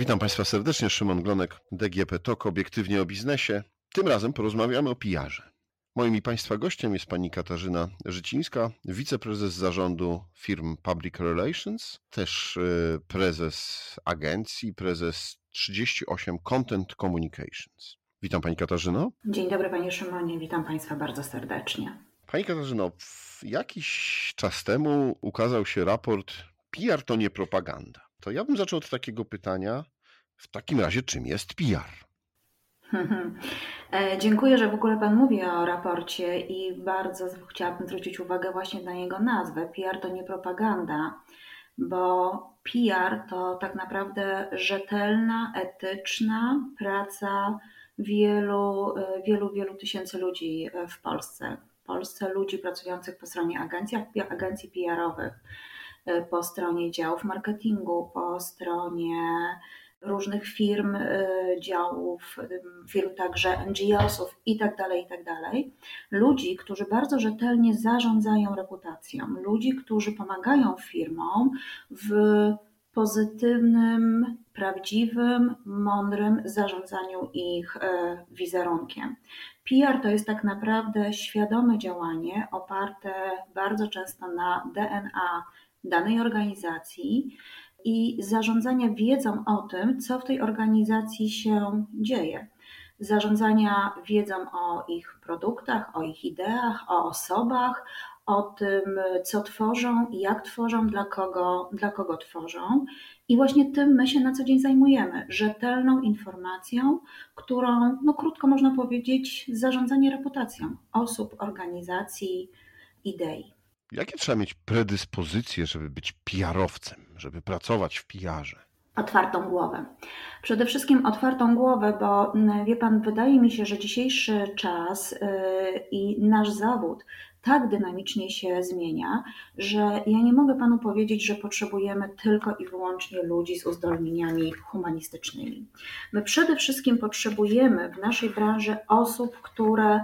Witam Państwa serdecznie, Szymon Glonek, DGP TOK, obiektywnie o biznesie. Tym razem porozmawiamy o PR-ze. Moim i Państwa gościem jest pani Katarzyna Życińska, wiceprezes zarządu firm Public Relations, też y, prezes agencji, prezes 38 Content Communications. Witam Pani Katarzyno. Dzień dobry Panie Szymonie, witam Państwa bardzo serdecznie. Pani Katarzyno, jakiś czas temu ukazał się raport PR to nie propaganda. To ja bym zaczął od takiego pytania. W takim razie, czym jest PR? E, dziękuję, że w ogóle Pan mówi o raporcie i bardzo chciałabym zwrócić uwagę właśnie na jego nazwę. PR to nie propaganda, bo PR to tak naprawdę rzetelna, etyczna praca wielu, e, wielu, wielu tysięcy ludzi w Polsce. W Polsce ludzi pracujących po stronie agencji, agencji PR-owych, e, po stronie działów marketingu, po stronie różnych firm, y, działów, firm także NGO-sów i tak dalej, i tak. Ludzi, którzy bardzo rzetelnie zarządzają reputacją, ludzi, którzy pomagają firmom w pozytywnym, prawdziwym, mądrym zarządzaniu ich y, wizerunkiem. PR to jest tak naprawdę świadome działanie oparte bardzo często na DNA danej organizacji, i zarządzania wiedzą o tym, co w tej organizacji się dzieje. Zarządzania wiedzą o ich produktach, o ich ideach, o osobach, o tym, co tworzą, jak tworzą, dla kogo, dla kogo tworzą. I właśnie tym my się na co dzień zajmujemy. Rzetelną informacją, którą, no krótko można powiedzieć, zarządzanie reputacją osób, organizacji, idei. Jakie trzeba mieć predyspozycje, żeby być PR-owcem, żeby pracować w PR-ze? Otwartą głowę. Przede wszystkim otwartą głowę, bo mm, wie Pan, wydaje mi się, że dzisiejszy czas y, i nasz zawód tak dynamicznie się zmienia, że ja nie mogę Panu powiedzieć, że potrzebujemy tylko i wyłącznie ludzi z uzdolnieniami humanistycznymi. My przede wszystkim potrzebujemy w naszej branży osób, które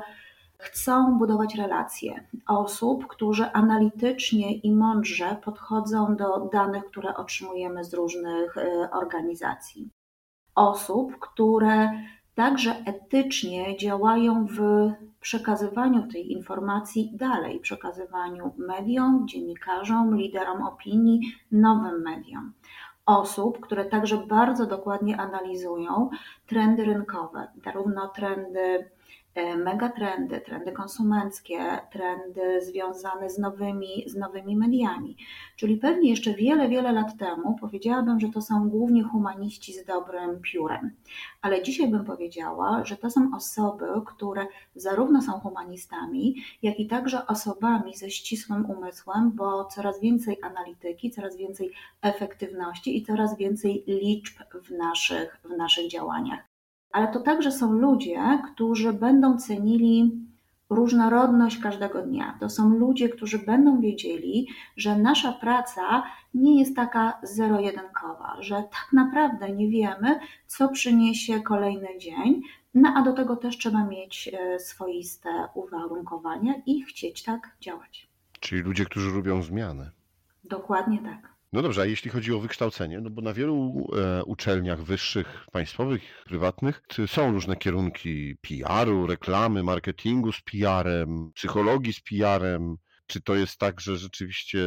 chcą budować relacje osób, którzy analitycznie i mądrze podchodzą do danych, które otrzymujemy z różnych y, organizacji. Osób, które także etycznie działają w przekazywaniu tej informacji dalej, przekazywaniu mediom, dziennikarzom, liderom opinii, nowym mediom. Osób, które także bardzo dokładnie analizują trendy rynkowe, zarówno trendy megatrendy, trendy konsumenckie, trendy związane z nowymi, z nowymi mediami. Czyli pewnie jeszcze wiele, wiele lat temu powiedziałabym, że to są głównie humaniści z dobrym piórem. Ale dzisiaj bym powiedziała, że to są osoby, które zarówno są humanistami, jak i także osobami ze ścisłym umysłem, bo coraz więcej analityki, coraz więcej efektywności i coraz więcej liczb w naszych, w naszych działaniach ale to także są ludzie, którzy będą cenili różnorodność każdego dnia. To są ludzie, którzy będą wiedzieli, że nasza praca nie jest taka zero-jedynkowa, że tak naprawdę nie wiemy, co przyniesie kolejny dzień, no a do tego też trzeba mieć e, swoiste uwarunkowania i chcieć tak działać. Czyli ludzie, którzy lubią zmiany. Dokładnie tak. No dobrze, a jeśli chodzi o wykształcenie, no bo na wielu e, uczelniach wyższych, państwowych, prywatnych są różne kierunki PR-u, reklamy, marketingu z PR-em, psychologii z PR-em. Czy to jest tak, że rzeczywiście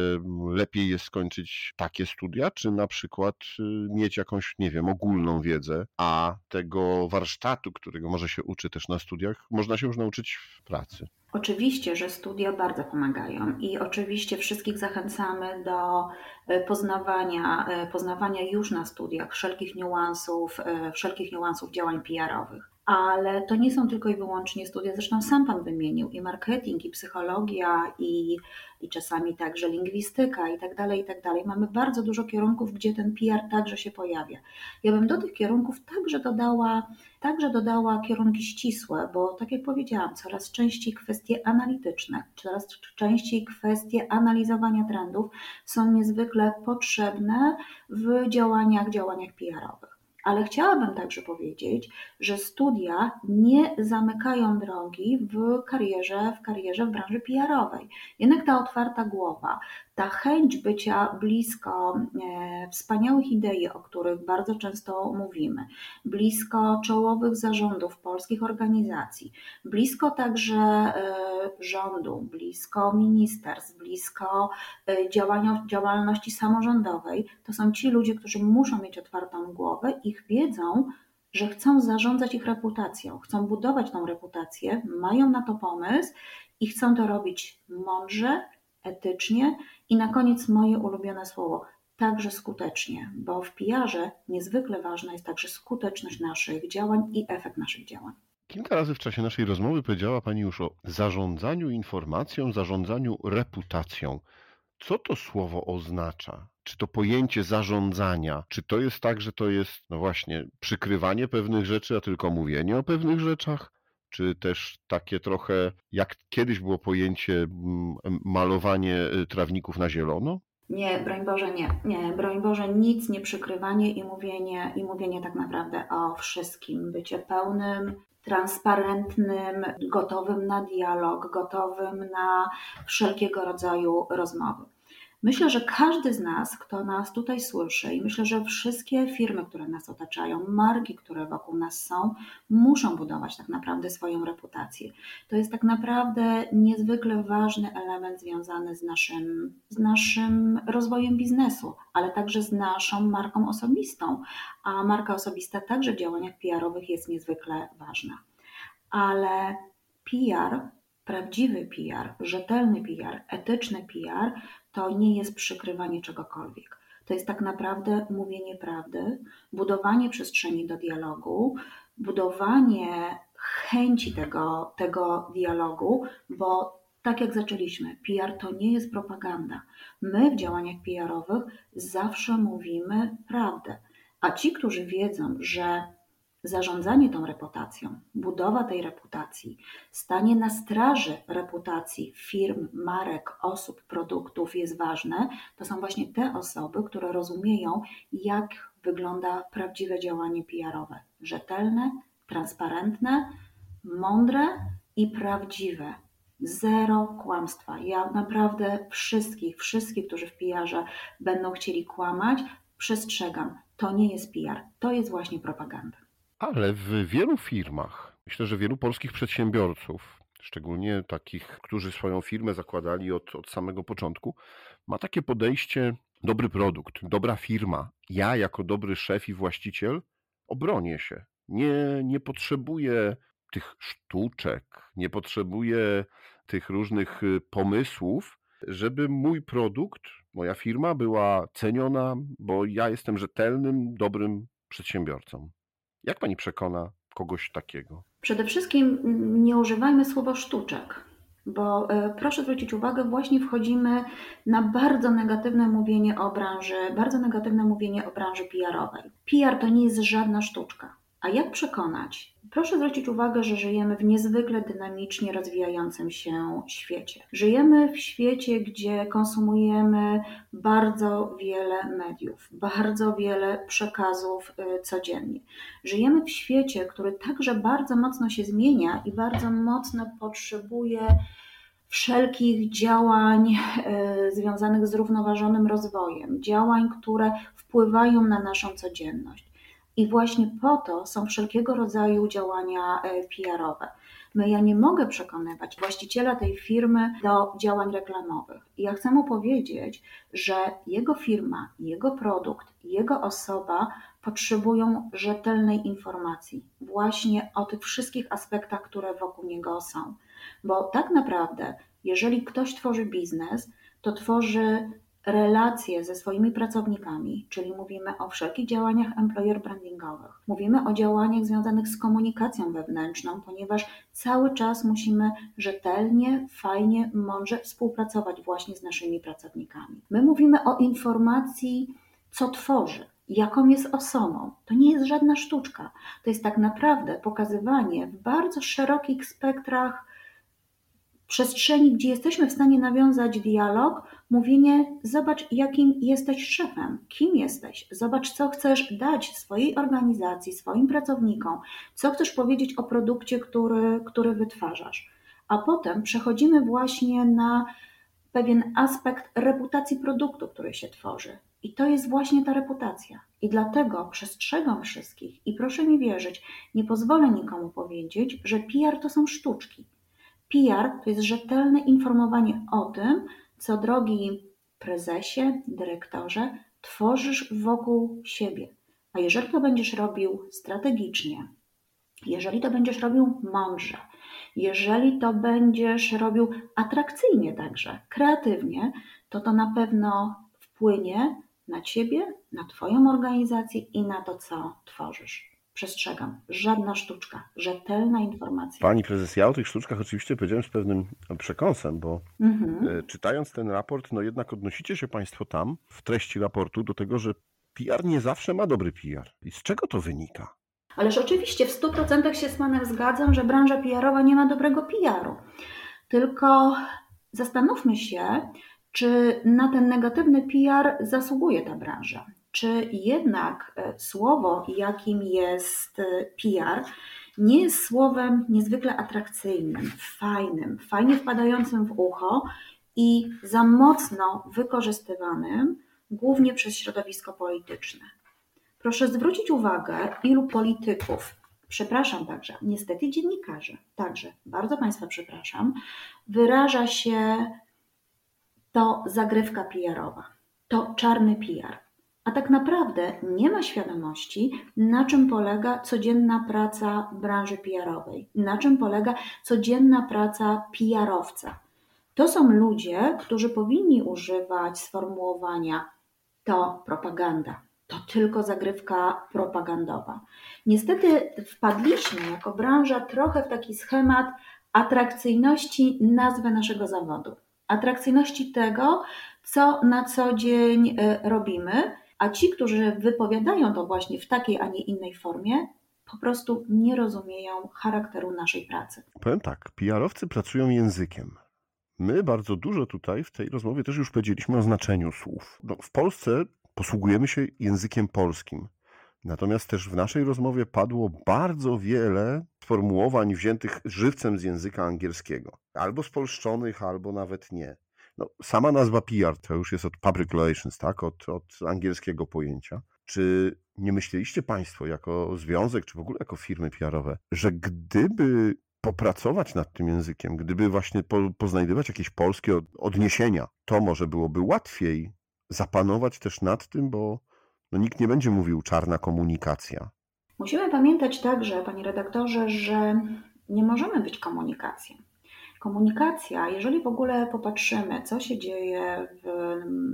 lepiej jest skończyć takie studia, czy na przykład y, mieć jakąś, nie wiem, ogólną wiedzę, a tego warsztatu, którego może się uczy też na studiach, można się już nauczyć w pracy? Oczywiście, że studia bardzo pomagają i oczywiście wszystkich zachęcamy do e, poznawania, e, poznawania już na studiach wszelkich niuansów, e, wszelkich niuansów działań PR-owych ale to nie są tylko i wyłącznie studia, zresztą sam Pan wymienił i marketing, i psychologia, i, i czasami także lingwistyka i tak dalej, i tak dalej. Mamy bardzo dużo kierunków, gdzie ten PR także się pojawia. Ja bym do tych kierunków także dodała, także dodała kierunki ścisłe, bo tak jak powiedziałam, coraz częściej kwestie analityczne, coraz częściej kwestie analizowania trendów są niezwykle potrzebne w działaniach, działaniach PR-owych. Ale chciałabym także powiedzieć, że studia nie zamykają drogi w karierze, w karierze w branży PR-owej. Jednak ta otwarta głowa, ta chęć bycia blisko e, wspaniałych idei, o których bardzo często mówimy, blisko czołowych zarządów polskich organizacji, blisko także e, rządu, blisko ministerstw, blisko e, działalności samorządowej, to są ci ludzie, którzy muszą mieć otwartą głowę, ich wiedzą, że chcą zarządzać ich reputacją, chcą budować tą reputację, mają na to pomysł i chcą to robić mądrze, etycznie i na koniec moje ulubione słowo także skutecznie, bo w PR-ze niezwykle ważna jest także skuteczność naszych działań i efekt naszych działań. Kilka razy w czasie naszej rozmowy powiedziała Pani już o zarządzaniu informacją, zarządzaniu reputacją. Co to słowo oznacza? Czy to pojęcie zarządzania, czy to jest tak, że to jest, no właśnie, przykrywanie pewnych rzeczy, a tylko mówienie o pewnych rzeczach? Czy też takie trochę, jak kiedyś było pojęcie mm, malowanie y, trawników na zielono? Nie, broń Boże, nie. Nie, broń Boże, nic nie przykrywanie i mówienie, i mówienie tak naprawdę o wszystkim. Bycie pełnym, transparentnym, gotowym na dialog, gotowym na wszelkiego rodzaju rozmowy. Myślę, że każdy z nas, kto nas tutaj słyszy, i myślę, że wszystkie firmy, które nas otaczają, marki, które wokół nas są, muszą budować tak naprawdę swoją reputację. To jest tak naprawdę niezwykle ważny element związany z naszym, z naszym rozwojem biznesu, ale także z naszą marką osobistą. A marka osobista także w działaniach PR-owych jest niezwykle ważna. Ale PR prawdziwy PR, rzetelny PR, etyczny PR to nie jest przykrywanie czegokolwiek. To jest tak naprawdę mówienie prawdy, budowanie przestrzeni do dialogu, budowanie chęci tego, tego dialogu, bo tak jak zaczęliśmy, PR to nie jest propaganda. My w działaniach PR-owych zawsze mówimy prawdę. A ci, którzy wiedzą, że Zarządzanie tą reputacją, budowa tej reputacji, stanie na straży reputacji firm, marek, osób, produktów jest ważne, to są właśnie te osoby, które rozumieją, jak wygląda prawdziwe działanie PR-owe. Rzetelne, transparentne, mądre i prawdziwe. Zero kłamstwa. Ja naprawdę wszystkich, wszystkich, którzy w PR-ze będą chcieli kłamać, przestrzegam. To nie jest PR, to jest właśnie propaganda. Ale w wielu firmach, myślę, że wielu polskich przedsiębiorców, szczególnie takich, którzy swoją firmę zakładali od, od samego początku, ma takie podejście: dobry produkt, dobra firma. Ja, jako dobry szef i właściciel, obronię się. Nie, nie potrzebuję tych sztuczek, nie potrzebuję tych różnych y, pomysłów, żeby mój produkt, moja firma była ceniona, bo ja jestem rzetelnym, dobrym przedsiębiorcą. Jak pani przekona kogoś takiego? Przede wszystkim mm, nie używajmy słowa sztuczek, bo e, proszę zwrócić uwagę, właśnie wchodzimy na bardzo negatywne mówienie o branży, bardzo negatywne mówienie o branży PR-owej. PR to nie jest żadna sztuczka. A jak przekonać? Proszę zwrócić uwagę, że żyjemy w niezwykle dynamicznie rozwijającym się świecie. Żyjemy w świecie, gdzie konsumujemy bardzo wiele mediów, bardzo wiele przekazów y, codziennie. Żyjemy w świecie, który także bardzo mocno się zmienia i bardzo mocno potrzebuje wszelkich działań y, związanych z zrównoważonym rozwojem, działań, które wpływają na naszą codzienność. I właśnie po to są wszelkiego rodzaju działania e, PR-owe. My, ja nie mogę przekonywać właściciela tej firmy do działań reklamowych. I ja chcę mu powiedzieć, że jego firma, jego produkt, jego osoba potrzebują rzetelnej informacji właśnie o tych wszystkich aspektach, które wokół niego są. Bo tak naprawdę, jeżeli ktoś tworzy biznes, to tworzy relacje ze swoimi pracownikami, czyli mówimy o wszelkich działaniach employer brandingowych, mówimy o działaniach związanych z komunikacją wewnętrzną, ponieważ cały czas musimy rzetelnie, fajnie, mądrze współpracować właśnie z naszymi pracownikami. My mówimy o informacji, co tworzy, jaką jest osobą. To nie jest żadna sztuczka. To jest tak naprawdę pokazywanie w bardzo szerokich spektrach przestrzeni, gdzie jesteśmy w stanie nawiązać dialog, mówienie: Zobacz, jakim jesteś szefem, kim jesteś, zobacz, co chcesz dać swojej organizacji, swoim pracownikom, co chcesz powiedzieć o produkcie, który, który wytwarzasz. A potem przechodzimy właśnie na pewien aspekt reputacji produktu, który się tworzy. I to jest właśnie ta reputacja. I dlatego przestrzegam wszystkich i proszę mi wierzyć, nie pozwolę nikomu powiedzieć, że PR to są sztuczki. PR to jest rzetelne informowanie o tym, co drogi prezesie, dyrektorze, tworzysz wokół siebie. A jeżeli to będziesz robił strategicznie, jeżeli to będziesz robił mądrze, jeżeli to będziesz robił atrakcyjnie także, kreatywnie, to to na pewno wpłynie na ciebie, na Twoją organizację i na to, co tworzysz. Przestrzegam, żadna sztuczka, rzetelna informacja. Pani prezes, ja o tych sztuczkach oczywiście powiedziałem z pewnym przekąsem, bo mhm. E, czytając ten raport, no jednak odnosicie się Państwo tam w treści raportu do tego, że PR nie zawsze ma dobry PR. I z czego to wynika? Ależ oczywiście w 100% się z Panem zgadzam, że branża PR-owa nie ma dobrego PR-u. Tylko zastanówmy się, czy na ten negatywny PR zasługuje ta branża. Czy jednak e, słowo, jakim jest e, PR, nie jest słowem niezwykle atrakcyjnym, fajnym, fajnie wpadającym w ucho i za mocno wykorzystywanym głównie przez środowisko polityczne. Proszę zwrócić uwagę, ilu polityków, przepraszam także, niestety dziennikarzy, także, bardzo Państwa przepraszam, wyraża się to zagrywka PR-owa, to czarny PR. A tak naprawdę nie ma świadomości, na czym polega codzienna praca branży PR-owej, na czym polega codzienna praca PR-owca. To są ludzie, którzy powinni używać sformułowania to propaganda, to tylko zagrywka propagandowa. Niestety wpadliśmy jako branża trochę w taki schemat atrakcyjności nazwy naszego zawodu, atrakcyjności tego, co na co dzień e, robimy, a ci, którzy wypowiadają to właśnie w takiej, a nie innej formie, po prostu nie rozumieją charakteru naszej pracy. Powiem tak, PR-owcy pracują językiem. My bardzo dużo tutaj w tej rozmowie też już powiedzieliśmy o znaczeniu słów. No, w Polsce posługujemy się językiem polskim. Natomiast też w naszej rozmowie padło bardzo wiele sformułowań wziętych żywcem z języka angielskiego. Albo spolszczonych, albo nawet nie. No, sama nazwa PR to już jest od public relations, tak? Od, od angielskiego pojęcia. Czy nie myśleliście Państwo jako związek, czy w ogóle jako firmy PR-owe, że gdyby popracować nad tym językiem, gdyby właśnie po, poznajdywać jakieś polskie odniesienia, to może byłoby łatwiej zapanować też nad tym, bo no, nikt nie będzie mówił czarna komunikacja. Musimy pamiętać także, panie redaktorze, że nie możemy być komunikacją. Komunikacja, jeżeli w ogóle popatrzymy, co się dzieje w,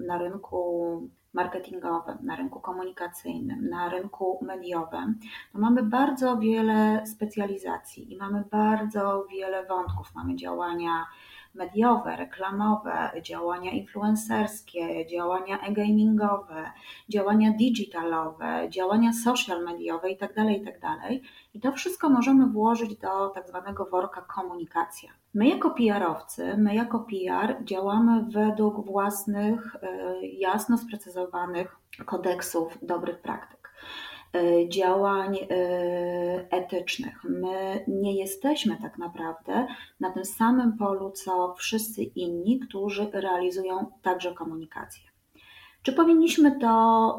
na rynku marketingowym, na rynku komunikacyjnym, na rynku mediowym, to mamy bardzo wiele specjalizacji i mamy bardzo wiele wątków. Mamy działania mediowe, reklamowe, działania influencerskie, działania e-gamingowe, działania digitalowe, działania social mediowe itd., tak itd. Tak I to wszystko możemy włożyć do tak zwanego worka komunikacja. My jako PR-owcy, my jako PR działamy według własnych, e, jasno sprecyzowanych kodeksów dobrych praktyk. E, działań e, etycznych. My nie jesteśmy tak naprawdę na tym samym polu, co wszyscy inni, którzy realizują także komunikację. Czy powinniśmy to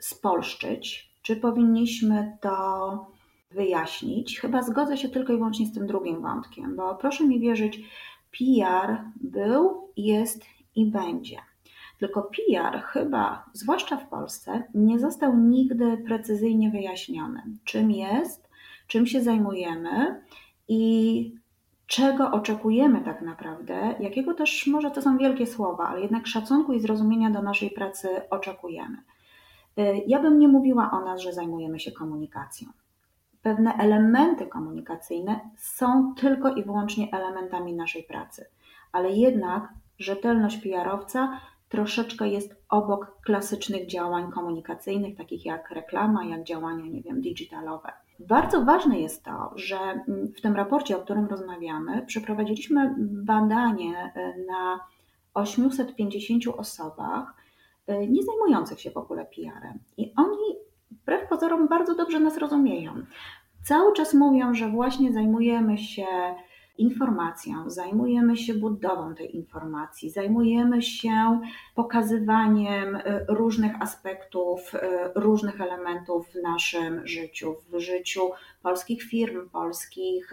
spolszczyć? Czy powinniśmy to wyjaśnić? Chyba zgodzę się tylko i wyłącznie z tym drugim wątkiem, bo proszę mi wierzyć, PR był, jest i będzie. Tylko PR chyba, zwłaszcza w Polsce, nie został nigdy precyzyjnie wyjaśniony, czym jest, czym się zajmujemy i czego oczekujemy tak naprawdę, jakiego też może to są wielkie słowa, ale jednak szacunku i zrozumienia do naszej pracy oczekujemy. Y, ja bym nie mówiła o nas, że zajmujemy się komunikacją. Pewne elementy komunikacyjne są tylko i wyłącznie elementami naszej pracy, ale jednak rzetelność PR-owca troszeczkę jest obok klasycznych działań komunikacyjnych, takich jak reklama, jak działania, nie wiem, digitalowe. Bardzo ważne jest to, że w tym raporcie, o którym rozmawiamy, przeprowadziliśmy badanie e, na 850 osobach e, nie zajmujących się w ogóle PR-em. I oni wbrew pozorom bardzo dobrze nas rozumieją. Cały czas mówią, że właśnie zajmujemy się informacją, zajmujemy się budową tej informacji, zajmujemy się pokazywaniem e, różnych aspektów, e, różnych elementów w naszym życiu, w życiu polskich firm, polskich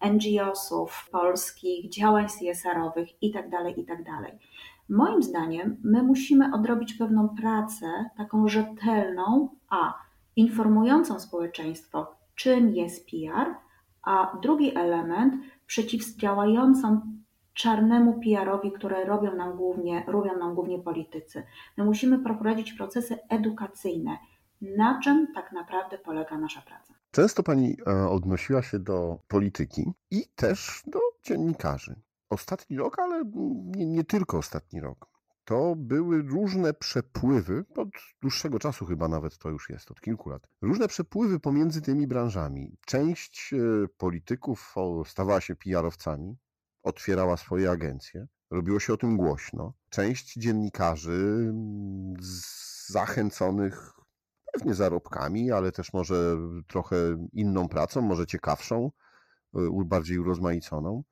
NGO-sów, polskich działań CSR-owych itd., tak itd. Moim zdaniem my musimy odrobić pewną pracę, taką rzetelną, a informującą społeczeństwo, czym jest PR, a drugi element przeciwdziałającą czarnemu PR-owi, które robią nam głównie, robią nam głównie politycy. My musimy prowadzić procesy edukacyjne. Na czym tak naprawdę polega nasza praca? Często pani e, odnosiła się do polityki i też do dziennikarzy. Ostatni rok, ale nie, nie tylko ostatni rok to były różne przepływy, od dłuższego czasu chyba nawet to już jest, od kilku lat, różne przepływy pomiędzy tymi branżami. Część e, polityków stawała się PR-owcami, otwierała swoje agencje, robiło się o tym głośno. Część dziennikarzy zachęconych pewnie zarobkami, ale też może trochę inną pracą, może ciekawszą, e, bardziej urozmaiconą,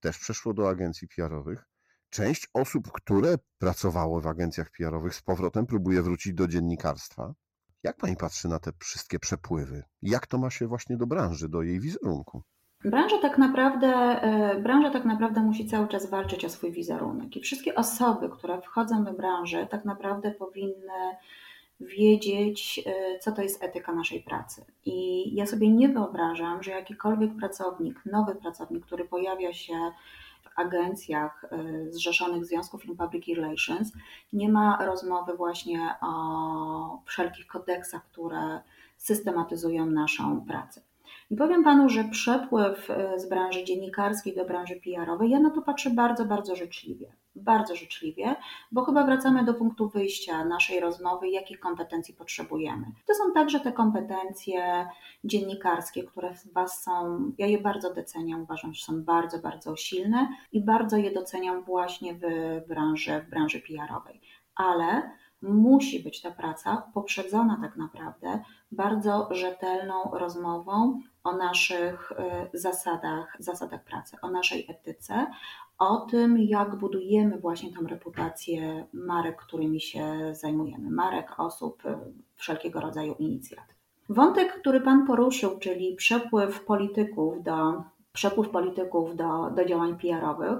też przeszło do agencji PR-owych. Część osób, które pracowało w agencjach PR-owych, z powrotem próbuje wrócić do dziennikarstwa. Jak pani patrzy na te wszystkie przepływy? Jak to ma się właśnie do branży, do jej wizerunku? Branża tak naprawdę, e, branża tak naprawdę musi cały czas walczyć o swój wizerunek i wszystkie osoby, które wchodzą do branży, tak naprawdę powinny wiedzieć, e, co to jest etyka naszej pracy. I ja sobie nie wyobrażam, że jakikolwiek pracownik, nowy pracownik, który pojawia się agencjach y, zrzeszonych w Związku Film Public Relations nie ma rozmowy właśnie o wszelkich kodeksach, które systematyzują naszą pracę. I powiem Panu, że przepływ e, z branży dziennikarskiej do branży PR-owej, ja na to patrzę bardzo, bardzo życzliwie. Bardzo życzliwie, bo chyba wracamy do punktu wyjścia naszej rozmowy, jakich kompetencji potrzebujemy. To są także te kompetencje dziennikarskie, które w Was są, ja je bardzo doceniam, uważam, że są bardzo, bardzo silne i bardzo je doceniam właśnie w branży, w branży PR-owej. Ale musi być ta praca poprzedzona tak naprawdę bardzo rzetelną rozmową o naszych y, zasadach, zasadach pracy, o naszej etyce, o tym, jak budujemy właśnie tą reputację marek, którymi się zajmujemy, marek, osób, y, wszelkiego rodzaju inicjatyw. Wątek, który Pan poruszył, czyli przepływ polityków do, przepływ polityków do, do działań PR-owych,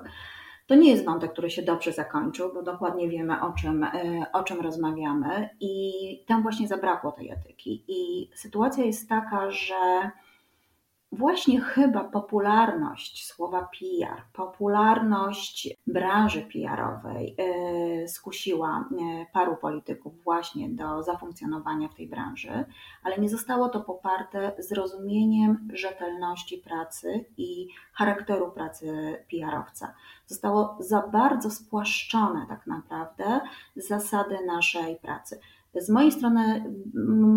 to nie jest wątek, który się dobrze zakończył, bo dokładnie wiemy, o czym, y, o czym rozmawiamy, i tam właśnie zabrakło tej etyki. I sytuacja jest taka, że Właśnie chyba popularność słowa PR, popularność branży PR-owej y, skusiła y, paru polityków właśnie do zafunkcjonowania w tej branży, ale nie zostało to poparte zrozumieniem rzetelności pracy i charakteru pracy PR-owca. Zostało za bardzo spłaszczone tak naprawdę zasady naszej pracy. Z mojej strony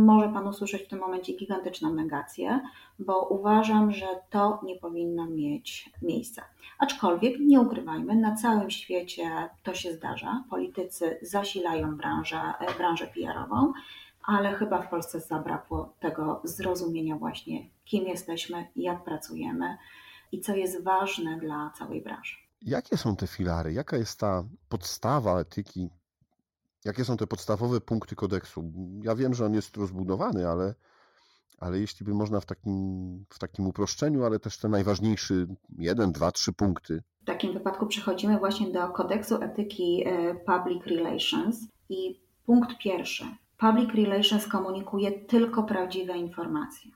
może Pan usłyszeć w tym momencie gigantyczną negację, bo uważam, że to nie powinno mieć miejsca. Aczkolwiek nie ukrywajmy, na całym świecie to się zdarza. Politycy zasilają branżę, branżę PR-ową, ale chyba w Polsce zabrakło tego zrozumienia właśnie, kim jesteśmy, jak pracujemy i co jest ważne dla całej branży. Jakie są te filary? Jaka jest ta podstawa etyki Jakie są te podstawowe punkty kodeksu? Ja wiem, że on jest rozbudowany, ale, ale jeśli by można w takim, w takim uproszczeniu, ale też te najważniejsze jeden, dwa, trzy punkty. W takim wypadku przechodzimy właśnie do kodeksu etyki e, Public Relations i punkt pierwszy. Public Relations komunikuje tylko prawdziwe informacje.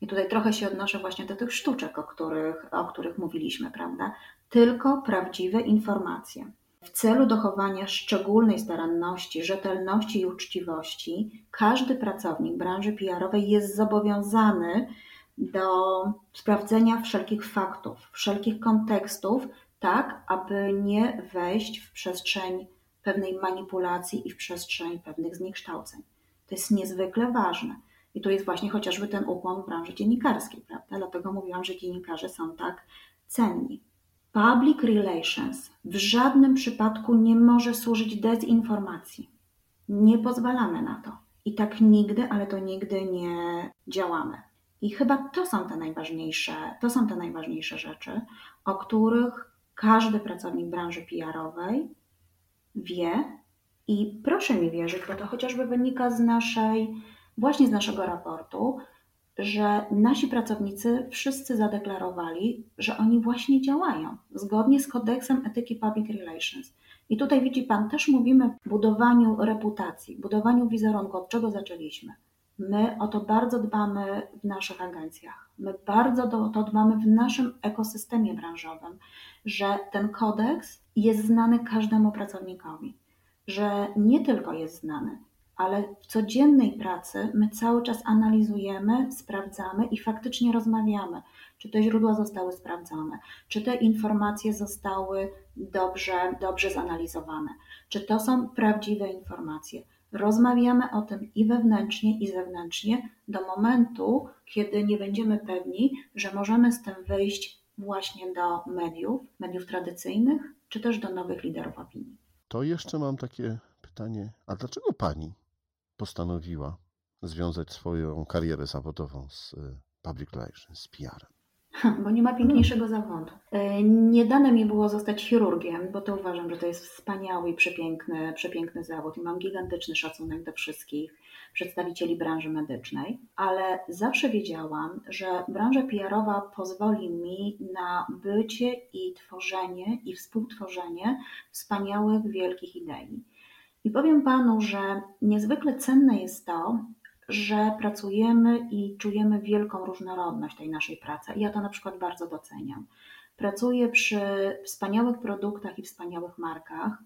I tutaj trochę się odnoszę właśnie do tych sztuczek, o których, o których mówiliśmy, prawda? Tylko prawdziwe informacje. W celu dochowania szczególnej staranności, rzetelności i uczciwości każdy pracownik branży PR-owej jest zobowiązany do sprawdzenia wszelkich faktów, wszelkich kontekstów, tak aby nie wejść w przestrzeń pewnej manipulacji i w przestrzeń pewnych zniekształceń. To jest niezwykle ważne. I tu jest właśnie chociażby ten ukłon w branży dziennikarskiej, prawda? Dlatego mówiłam, że dziennikarze są tak cenni. Public relations w żadnym przypadku nie może służyć dezinformacji. Nie pozwalamy na to. I tak nigdy, ale to nigdy nie działamy. I chyba to są te najważniejsze, to są te najważniejsze rzeczy, o których każdy pracownik branży PR-owej wie i proszę mi wierzyć, bo to chociażby wynika z naszej, właśnie z naszego raportu, że nasi pracownicy wszyscy zadeklarowali, że oni właśnie działają zgodnie z kodeksem etyki public relations. I tutaj widzi Pan, też mówimy o budowaniu reputacji, budowaniu wizerunku, od czego zaczęliśmy. My o to bardzo dbamy w naszych agencjach. My bardzo o to dbamy w naszym ekosystemie branżowym, że ten kodeks jest znany każdemu pracownikowi, że nie tylko jest znany, ale w codziennej pracy my cały czas analizujemy, sprawdzamy i faktycznie rozmawiamy, czy te źródła zostały sprawdzone, czy te informacje zostały dobrze, dobrze zanalizowane, czy to są prawdziwe informacje. Rozmawiamy o tym i wewnętrznie, i zewnętrznie do momentu, kiedy nie będziemy pewni, że możemy z tym wyjść właśnie do mediów, mediów tradycyjnych, czy też do nowych liderów opinii. To jeszcze mam takie pytanie, a dlaczego pani postanowiła związać swoją karierę zawodową z y, public relations, z PR-em? Bo nie ma piękniejszego zawodu. E, nie dane mi było zostać chirurgiem, bo to uważam, że to jest wspaniały i przepiękny, przepiękny zawód i mam gigantyczny szacunek do wszystkich przedstawicieli branży medycznej, ale zawsze wiedziałam, że branża PR-owa pozwoli mi na bycie i tworzenie i współtworzenie wspaniałych, wielkich idei. I powiem Panu, że niezwykle cenne jest to, że pracujemy i czujemy wielką różnorodność tej naszej pracy. Ja to na przykład bardzo doceniam. Pracuję przy wspaniałych produktach i wspaniałych markach,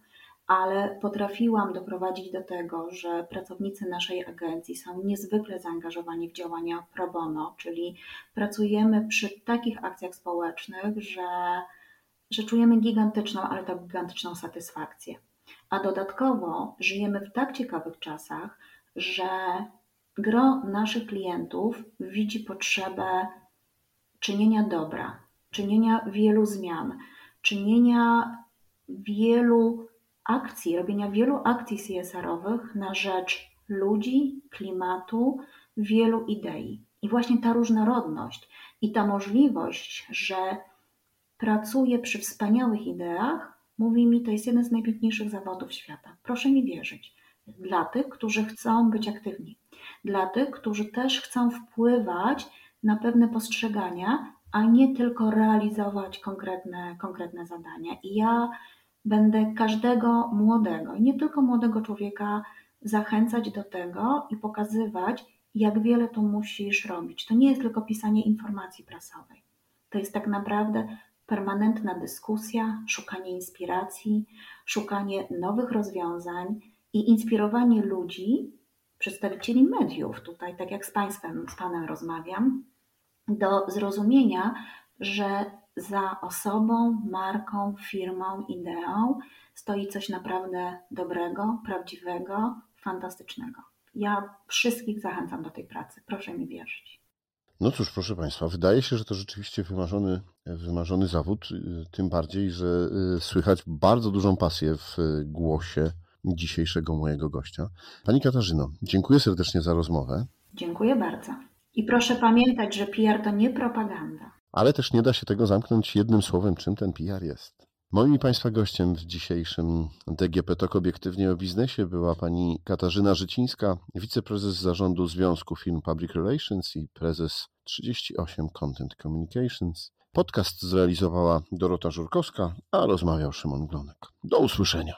ale potrafiłam doprowadzić do tego, że pracownicy naszej agencji są niezwykle zaangażowani w działania pro bono, czyli pracujemy przy takich akcjach społecznych, że, że czujemy gigantyczną, ale to gigantyczną satysfakcję. A dodatkowo żyjemy w tak ciekawych czasach, że gro naszych klientów widzi potrzebę czynienia dobra, czynienia wielu zmian, czynienia wielu akcji, robienia wielu akcji CSR-owych na rzecz ludzi, klimatu, wielu idei. I właśnie ta różnorodność i ta możliwość, że pracuję przy wspaniałych ideach, mówi mi, to jest jeden z najpiękniejszych zawodów świata. Proszę mi wierzyć. Dla tych, którzy chcą być aktywni, dla tych, którzy też chcą wpływać na pewne postrzegania, a nie tylko realizować konkretne, konkretne zadania. I ja będę każdego młodego, nie tylko młodego człowieka, zachęcać do tego i pokazywać, jak wiele tu musisz robić. To nie jest tylko pisanie informacji prasowej. To jest tak naprawdę permanentna dyskusja, szukanie inspiracji, szukanie nowych rozwiązań i inspirowanie ludzi, przedstawicieli mediów, tutaj tak jak z Państwem, z Panem rozmawiam, do zrozumienia, że za osobą, marką, firmą, ideą stoi coś naprawdę dobrego, prawdziwego, fantastycznego. Ja wszystkich zachęcam do tej pracy. Proszę mi wierzyć. No cóż, proszę Państwa, wydaje się, że to rzeczywiście wymarzony, wymarzony zawód, tym bardziej, że y, słychać bardzo dużą pasję w głosie dzisiejszego mojego gościa. Pani Katarzyno, dziękuję serdecznie za rozmowę. Dziękuję bardzo. I proszę pamiętać, że PR to nie propaganda. Ale też nie da się tego zamknąć jednym słowem, czym ten PR jest. Moim Państwa gościem w dzisiejszym DGP Talk Obiektywnie o Biznesie była pani Katarzyna Życińska, wiceprezes zarządu Związku Film Public Relations i prezes 38 Content Communications. Podcast zrealizowała Dorota Żurkowska, a rozmawiał Szymon Glonek. Do usłyszenia.